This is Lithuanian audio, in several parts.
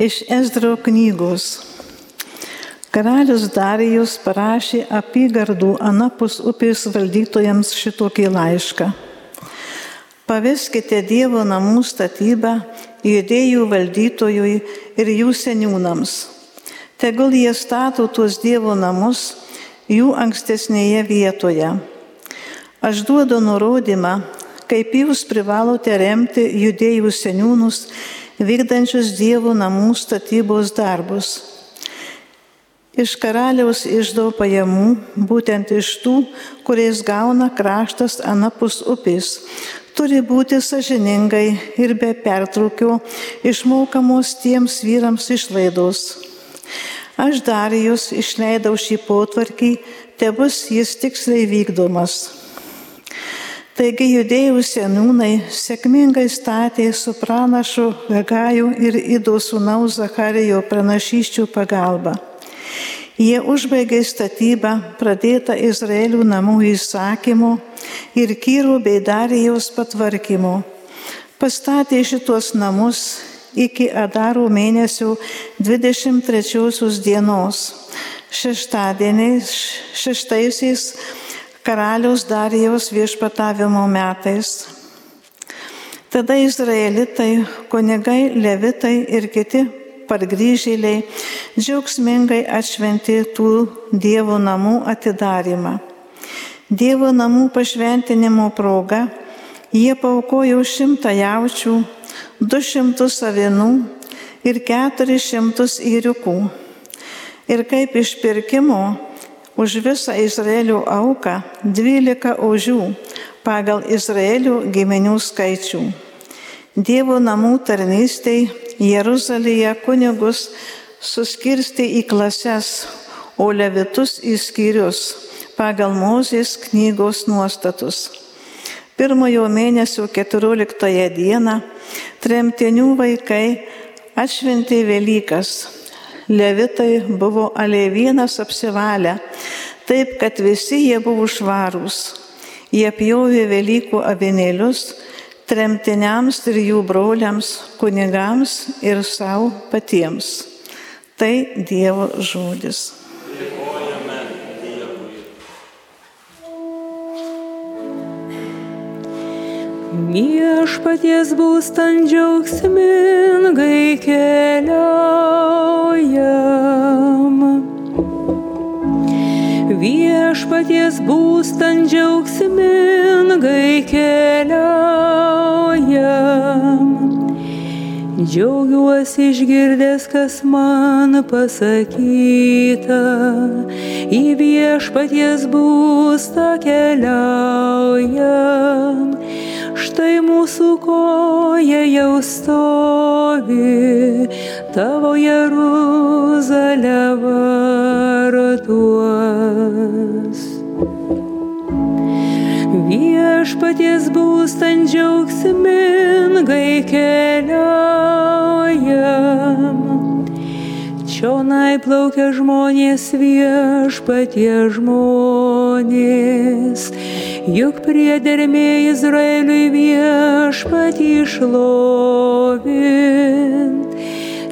Iš Ezdro knygos. Karalius Darijus parašė apygardų Anapus upės valdytojams šitokį laišką. Paveskite Dievo namų statybą judėjų valdytojui ir jų seniūnams. Tegul jie stato tuos Dievo namus jų ankstesnėje vietoje. Aš duodu nurodymą, kaip jūs privalote remti judėjų seniūnus vykdančius Dievo namų statybos darbus iš karaliaus išdo pajamų, būtent iš tų, kuriais gauna kraštas anapus upės, turi būti sažiningai ir be pertraukio išmokamos tiems vyrams išlaidos. Aš Darijus išleidau šį potvarkį, te bus jis tiksliai vykdomas. Taigi judėjų senūnai sėkmingai statė su pranašu Gagaju ir Ido sūnaus Zacharijo pranašyščių pagalba. Jie užbaigė statybą pradėtą Izraelių namų įsakymu ir Kyro bei Darijos patvarkymu. Pastatė šitos namus iki Adaro mėnesio 23 dienos. Šeštadieniais, šeštaisiais karaliaus Darijos viešpatavimo metais. Tada izraelitai, kunigai, levitai ir kiti pargrįžėliai džiaugsmingai atšventė tų Dievo namų atidarimą. Dievo namų pašventinimo proga jie paukojo šimtą jaučių, du šimtus avinų ir keturis šimtus įriukų. Ir kaip išpirkimo už visą Izraelio auką dvylika ožių pagal Izraelio giminių skaičių. Dievo namų tarnystei Jeruzalėje kunigus suskirsti į klases, o levitus į skyrius pagal Mozės knygos nuostatus. Pirmojo mėnesio 14 dieną tremtinių vaikai atšventė Velykas. Levitai buvo alevienas apsivalę, taip kad visi jie buvo švarūs. Jie pjovė Velykų avinėlius tremtiniams ir jų broliams, kunigams ir savo patiems. Tai Dievo žodis. Viešpaties būstant džiaugsmingai keliaujam. Viešpaties būstant džiaugsmingai keliaujam. Džiaugiuosi išgirdęs, kas man pasakyta, į viešpaties būstą keliaujam. Štai mūsų koja jau stovi, tavo Jeruzalė vartuos. Viešpaties būstant džiaugsmingai keliaujam. Čionai plaukia žmonės viešpatie žmonės, juk priedermė Izraeliui viešpatį šlovint.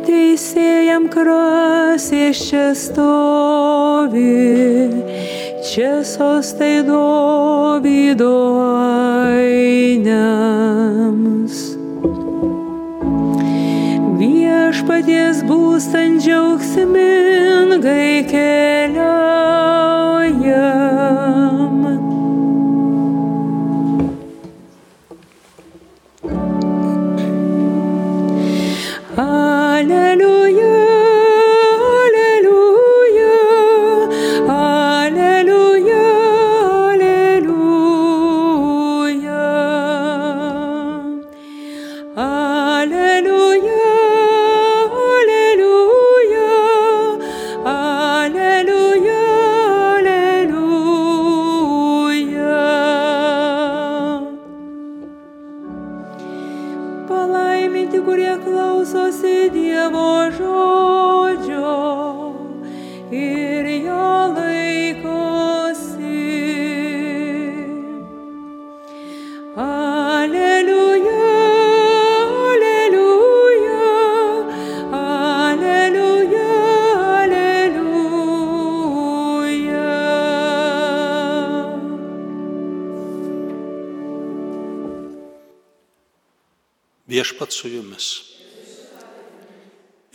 Teisėjam krasės čia stovi, čia sostai Dovydo ainams. Viešpaties būstant džiaugsmingai keliaujam. Alleluja,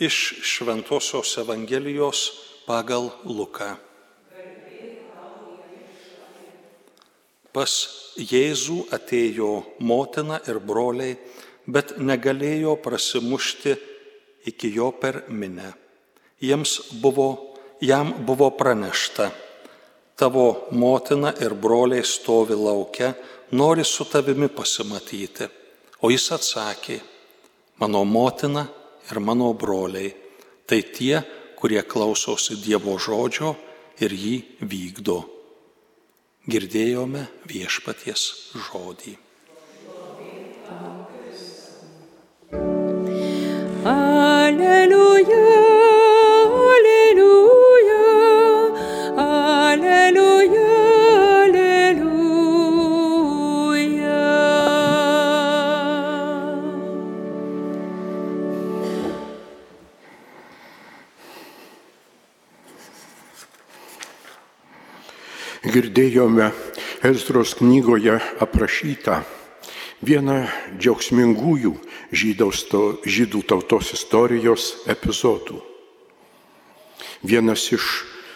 Iš Šventojios Evangelijos pagal Luką. Pas Jėzų atėjo motina ir broliai, bet negalėjo prasimušti iki jo per minę. Jiems buvo, jam buvo pranešta, tavo motina ir broliai stovi laukia, nori su tavimi pasimatyti. O jis atsakė, mano motina ir mano broliai, tai tie, kurie klausosi Dievo žodžio ir jį vykdo. Girdėjome viešpaties žodį. Alleluja, Girdėjome Ezros knygoje aprašytą vieną džiaugsmingųjų žydų tautos istorijos epizodų. Vienas iš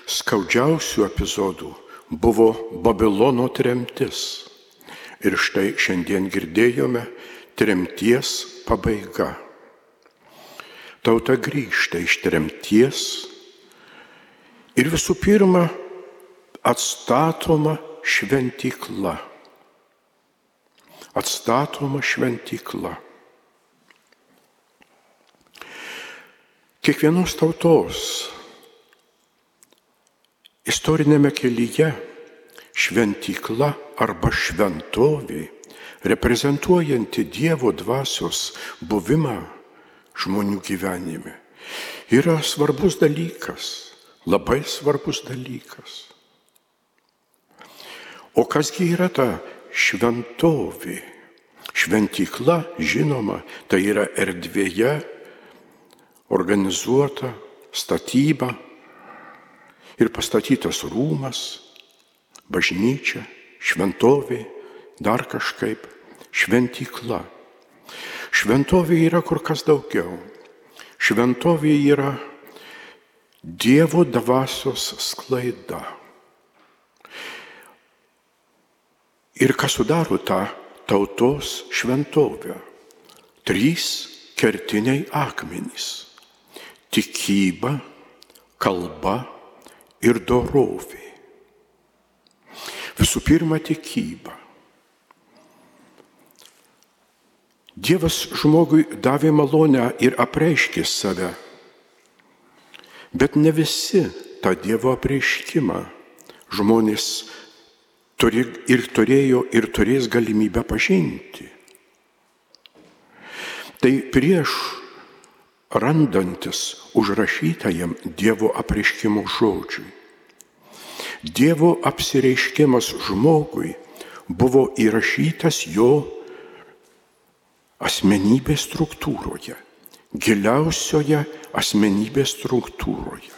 skaudžiausių epizodų buvo Babilono tremtis. Ir štai šiandien girdėjome tremties pabaiga. Tauta grįžta iš tremties ir visų pirma atstatoma šventykla. Atstatoma šventykla. Kiekvienos tautos istorinėme kelyje šventykla arba šventovė, reprezentuojanti Dievo dvasios buvimą žmonių gyvenime, yra svarbus dalykas, labai svarbus dalykas. O kasgi yra ta šventovė? Šventykla, žinoma, tai yra erdvėje organizuota statyba ir pastatytas rūmas, bažnyčia, šventovė, dar kažkaip šventykla. Šventovė yra kur kas daugiau. Šventovė yra Dievo dvasios sklaida. Ir kas sudaro tą tautos šventovę? Trys kertiniai akmenys - tikyba, kalba ir dorovė. Visų pirma, tikyba. Dievas žmogui davė malonę ir apreiškė save, bet ne visi tą Dievo apreiškimą žmonės turi ir turėjo ir turės galimybę pažinti. Tai prieš randantis užrašytajam Dievo apreiškimo žodžiui. Dievo apsireiškimas žmogui buvo įrašytas jo asmenybės struktūroje, giliausioje asmenybės struktūroje.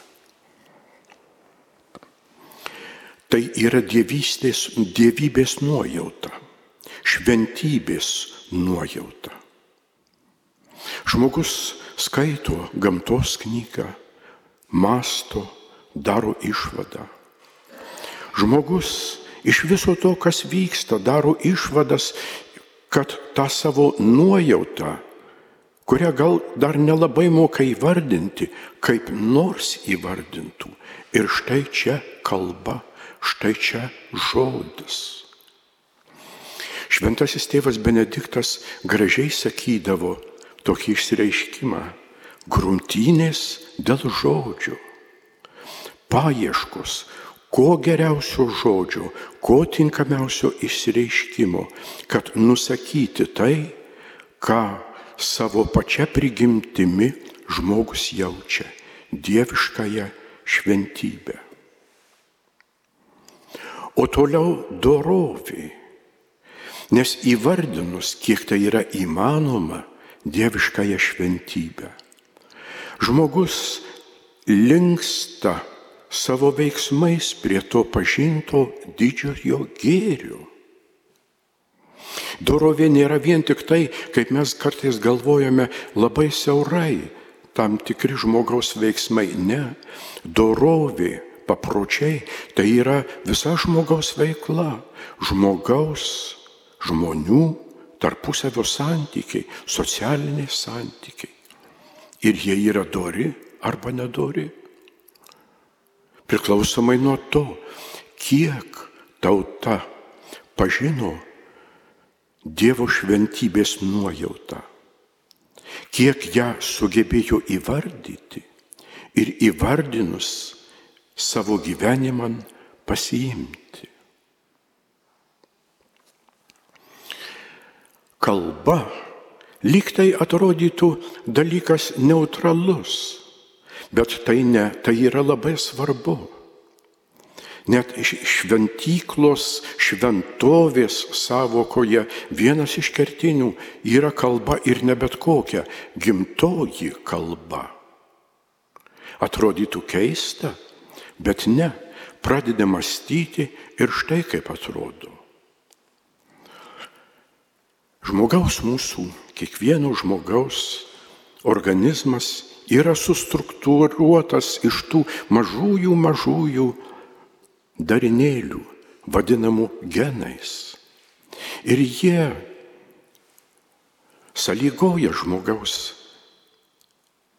Tai yra dievystės, dievybės nuojauta, šventybės nuojauta. Žmogus skaito gamtos knygą, masto, daro išvadą. Žmogus iš viso to, kas vyksta, daro išvadas, kad tą savo nuojautą, kurią gal dar nelabai moka įvardinti, kaip nors įvardintų. Ir štai čia kalba, štai čia žodis. Šventasis tėvas Benediktas gražiai sakydavo tokį išsireiškimą - grumtynės dėl žodžių, paieškos, ko geriausio žodžio, ko tinkamiausio išsireiškimo, kad nusakyti tai, ką savo pačia prigimtimi žmogus jaučia - dieviškąją šventybę. O toliau dorovė. Nes įvardinus, kiek tai yra įmanoma, dieviškąją šventybę. Žmogus linksta savo veiksmais prie to pažinto didžiojo gėrio. Dorovė nėra vien tik tai, kaip mes kartais galvojame, labai siaurai, tam tikri žmogaus veiksmai. Ne, dorovė, papročiai, tai yra visa žmogaus veikla, žmogaus, žmonių tarpusavio santykiai, socialiniai santykiai. Ir jie yra dori arba nedori. Priklausomai nuo to, kiek tauta pažino Dievo šventybės nuojautą, kiek ją sugebėjo įvardyti ir įvardinus savo gyvenimą pasiimti. Kalba lygtai atrodytų dalykas neutralus, bet tai ne, tai yra labai svarbu. Net šventyklos, šventovės savokoje vienas iš kertinių yra kalba ir ne bet kokia, gimtoji kalba. Atrodytų keista, bet ne, pradeda mąstyti ir štai kaip atrodo. Žmogaus mūsų, kiekvieno žmogaus organizmas yra sustruktūruotas iš tų mažųjų mažųjų darinėlių, vadinamų genais. Ir jie sąlygoja žmogaus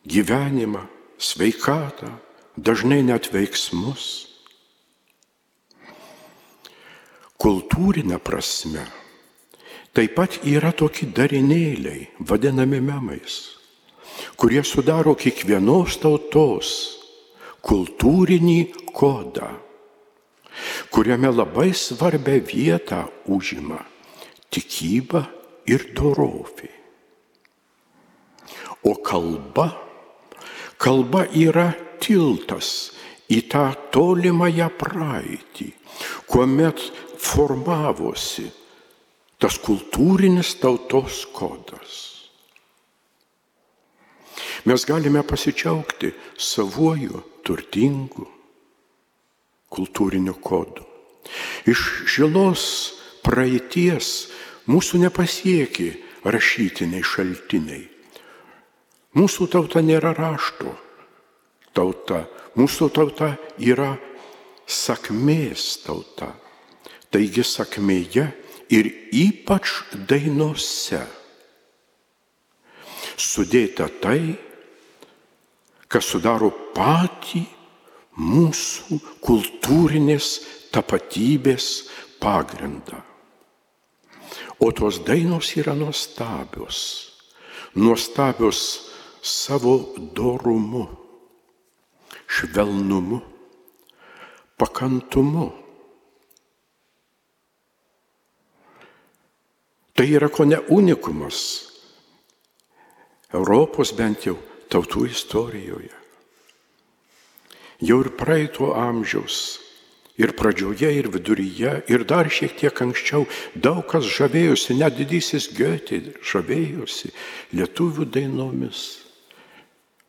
gyvenimą, sveikatą, dažnai net veiksmus. Kultūrinė prasme Taip pat yra tokie darinėliai, vadinami memais, kurie sudaro kiekvienos tautos kultūrinį kodą, kuriame labai svarbę vietą užima tikyba ir dorovė. O kalba, kalba yra tiltas į tą tolimąją praeitį, kuomet formavosi tas kultūrinis tautos kodas. Mes galime pasidžiaugti savuoju turtingu kultūriniu kodu. Iš žilos praeities mūsų nepasiekė rašytiniai šaltiniai. Mūsų tauta nėra rašto tauta, mūsų tauta yra sakmės tauta. Taigi sakmėje ir ypač dainose sudėta tai, kas sudaro patį mūsų kultūrinės tapatybės pagrindą. O tos dainos yra nuostabios, nuostabios savo dorumu, švelnumu, pakantumu Tai yra ko ne unikumas Europos bent jau tautų istorijoje. Jau ir praeito amžiaus, ir pradžioje, ir viduryje, ir dar šiek tiek anksčiau daug kas žavėjosi, net didysis Goethe žavėjosi lietuvių dainomis.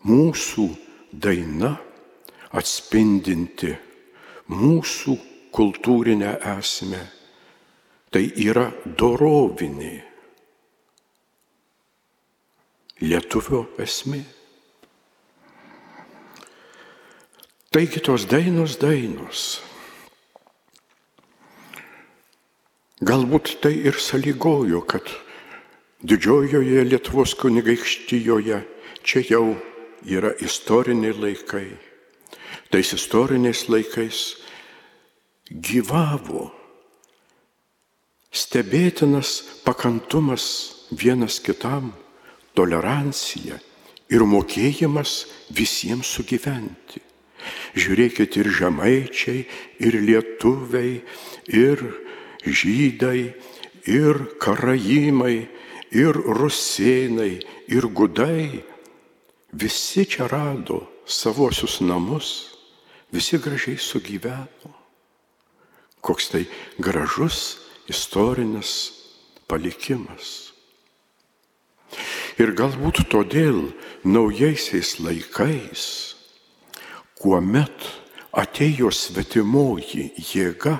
Mūsų daina atspindinti mūsų kultūrinę esmę tai yra dorovinė lietuvio esmė. Taigi tos dainos dainos. Galbūt tai ir sąlygojo, kad didžiojoje Lietuvos kunigaikštyjoje čia jau yra istoriniai laikai. Tais istoriniais laikais gyvavo stebėtinas pakantumas vienas kitam, tolerancija ir mokėjimas visiems sugyventi. Žiūrėkit ir žemaičiai, ir lietuviai, ir žydai, ir karaimai, ir rusėnai, ir gudai. Visi čia rado savosius namus, visi gražiai sugyveno. Koks tai gražus istorinis palikimas. Ir galbūt todėl naujaisiais laikais, kuomet atėjo svetimoji jėga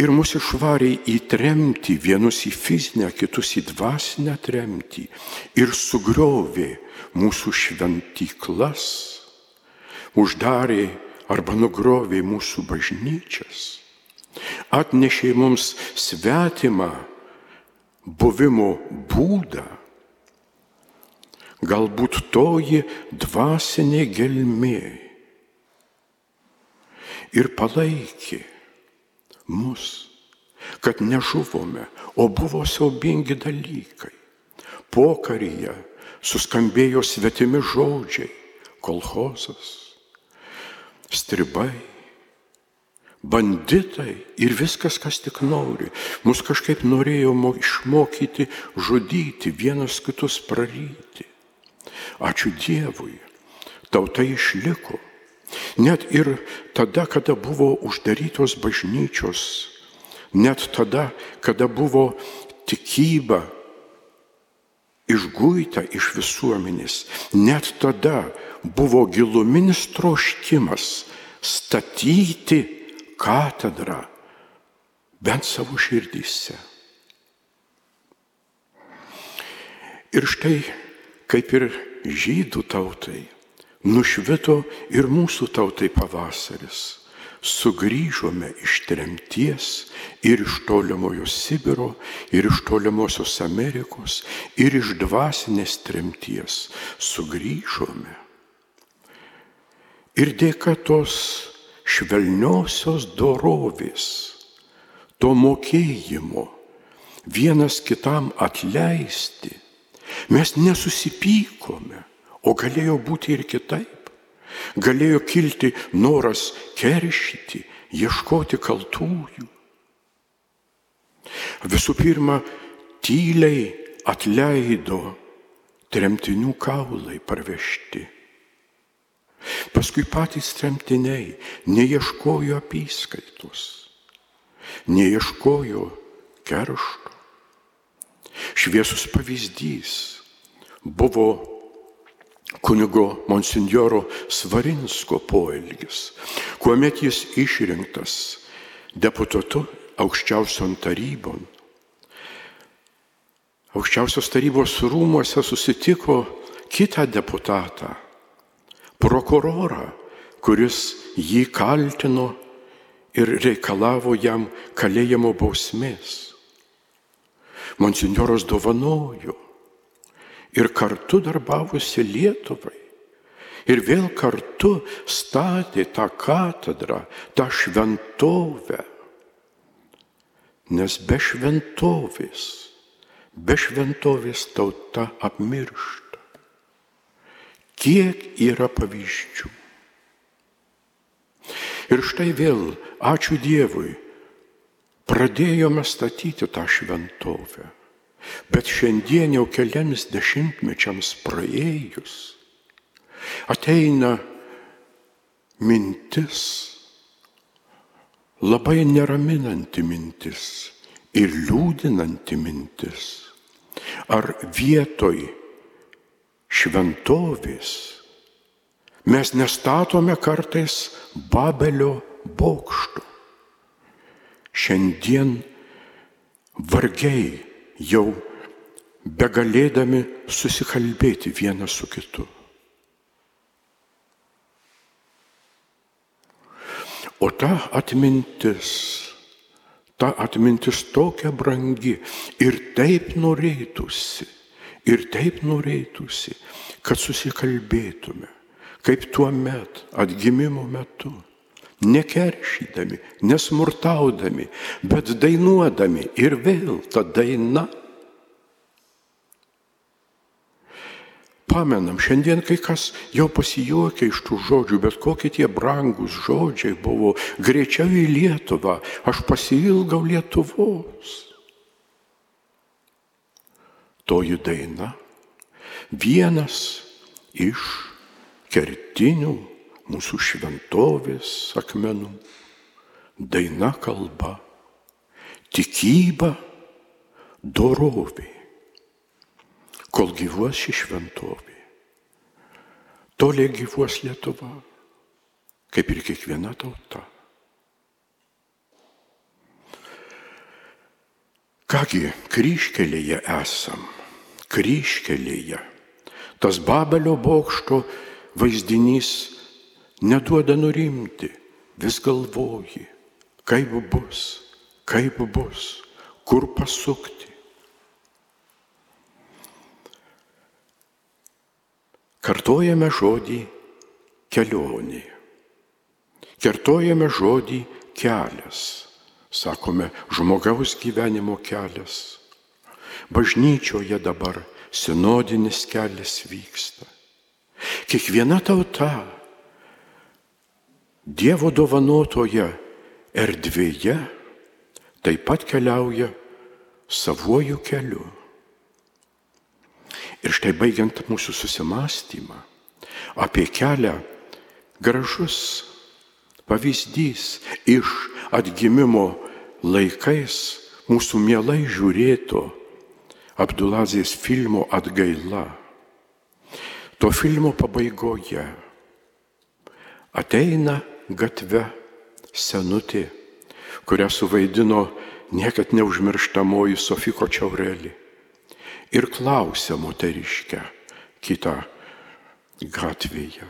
ir mus išvarė į tremtį, vienus į fizinę, kitus į dvasinę tremtį ir sugriovė mūsų šventyklas, uždarė arba nugrovė mūsų bažnyčias, atnešė mums svetimą buvimo būdą, galbūt toji dvasinė gelmė ir palaikė mus, kad nežuvome, o buvo siaubingi dalykai. Pokaryje suskambėjo svetimi žodžiai - kolhozas, stribai, banditai ir viskas, kas tik nori. Mus kažkaip norėjo mo- išmokyti žudyti, vienas kitus praryti. Ačiū Dievui, tauta išliko. Net ir tada, kada buvo uždarytos bažnyčios, net tada, kada buvo tikyba išguita iš visuomenės, net tada buvo giluminis troškimas statyti katedrą bent savo širdyse. Ir štai, kaip ir žydų tautai, nušvito ir mūsų tautai pavasaris. Sugryžome iš tremties ir iš tolimojo Sibiro, ir iš tolimosios Amerikos, ir iš dvasinės tremties. Sugryžome. Ir dėka tos švelniosios dorovės, to mokėjimo vienas kitam atleisti, mes nesusipykome, o galėjo būti ir kitaip. Galėjo kilti noras keršyti, ieškoti kaltųjų. Visų pirma, tyliai atleido tremtinių kaulai parvežti. Paskui patys tremtiniai neieškojo apyskaitos, neieškojo keršto. Šviesus pavyzdys buvo kunigo monsinjoro Svarinsko poelgis, kuomet jis išrinktas deputatu aukščiausion tarybon. Aukščiausios tarybos rūmuose susitiko kitą deputatą, prokurorą, kuris jį kaltino ir reikalavo jam kalėjimo bausmės. Monsinjoras dovanojo ir kartu darbavosi Lietuvai. Ir vėl kartu statė tą katedrą, tą šventovę. Nes be šventovės, be šventovės tauta apmiršta. Kiek yra pavyzdžių. Ir štai vėl, ačiū Dievui, pradėjome statyti tą šventovę. Bet šiandien jau keliams dešimtmečiams praėjus ateina mintis, labai neraminanti mintis ir liūdinanti mintis. Ar vietoj šventovės mes nestatome kartais Babelio bokštų. Šiandien vargiai jau begalėdami susikalbėti vienas su kitu. O ta atmintis, ta atmintis tokia brangi ir taip norėtųsi, ir taip norėtųsi, kad susikalbėtume, kaip tuo met, atgimimo metu nekeršydami, nesmurtaudami, bet dainuodami ir vėl ta daina. Pamenam, šiandien kai kas jau pasijuokia iš tų žodžių, bet kokie tie brangus žodžiai buvo greičiau į Lietuvą, aš pasilgau Lietuvos. Toji daina vienas iš kertinių mūsų šventovės akmenų, daina kalba, tikyba, dorovė, kol gyvuos ši šventovė. Toliai gyvuos Lietuva, kaip ir kiekviena tauta. Kągi, kryškelėje esam, kryškelėje. Tas Babelio bokšto vaizdinys neduoda nurimti, vis galvoji, kaip bus, kaip bus, kur pasukti. Kartojame žodį kelionė. Kartojame žodį kelias. Sakome, žmogaus gyvenimo kelias. Bažnyčioje dabar sinodinis kelias vyksta. Kiekviena tauta Dievo dovanotoje erdvėje taip pat keliauja savuoju keliu. Ir štai baigiant mūsų susimastymą apie kelią, gražus pavyzdys iš atgimimo laikais mūsų mielai žiūrėto Abdulazės filmo atgaila. To filmo pabaigoje ateina gatve senutė, kurią suvaidino niekad neužmirštamoji Sofiko Čiaurelį ir klausia moteriškę kitą gatvėje,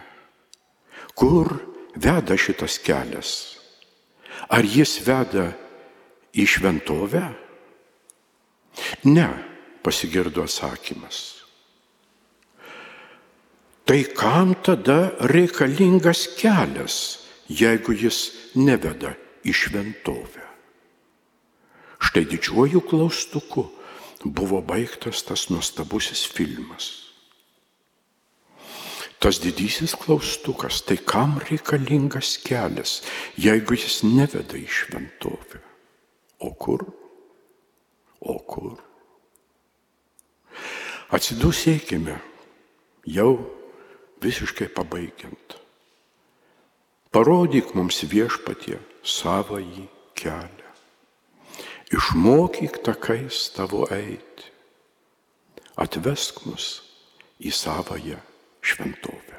kur veda šitas kelias? Ar jis veda į šventovę? Ne, pasigirdo atsakymas. Tai kam tada reikalingas kelias, jeigu jis neveda į šventovę? Štai didžiuoju klaustuku buvo baigtas tas nuostabusis filmas. Tas didysis klaustukas, tai kam reikalingas kelias, jeigu jis neveda į šventovę? O kur? O kur? Atsidusėkime, jau visiškai pabaigiant. Parodyk mums viešpatie savąjį kelią išmokyk takais tavo eiti, atvesk mus į savąją šventovę.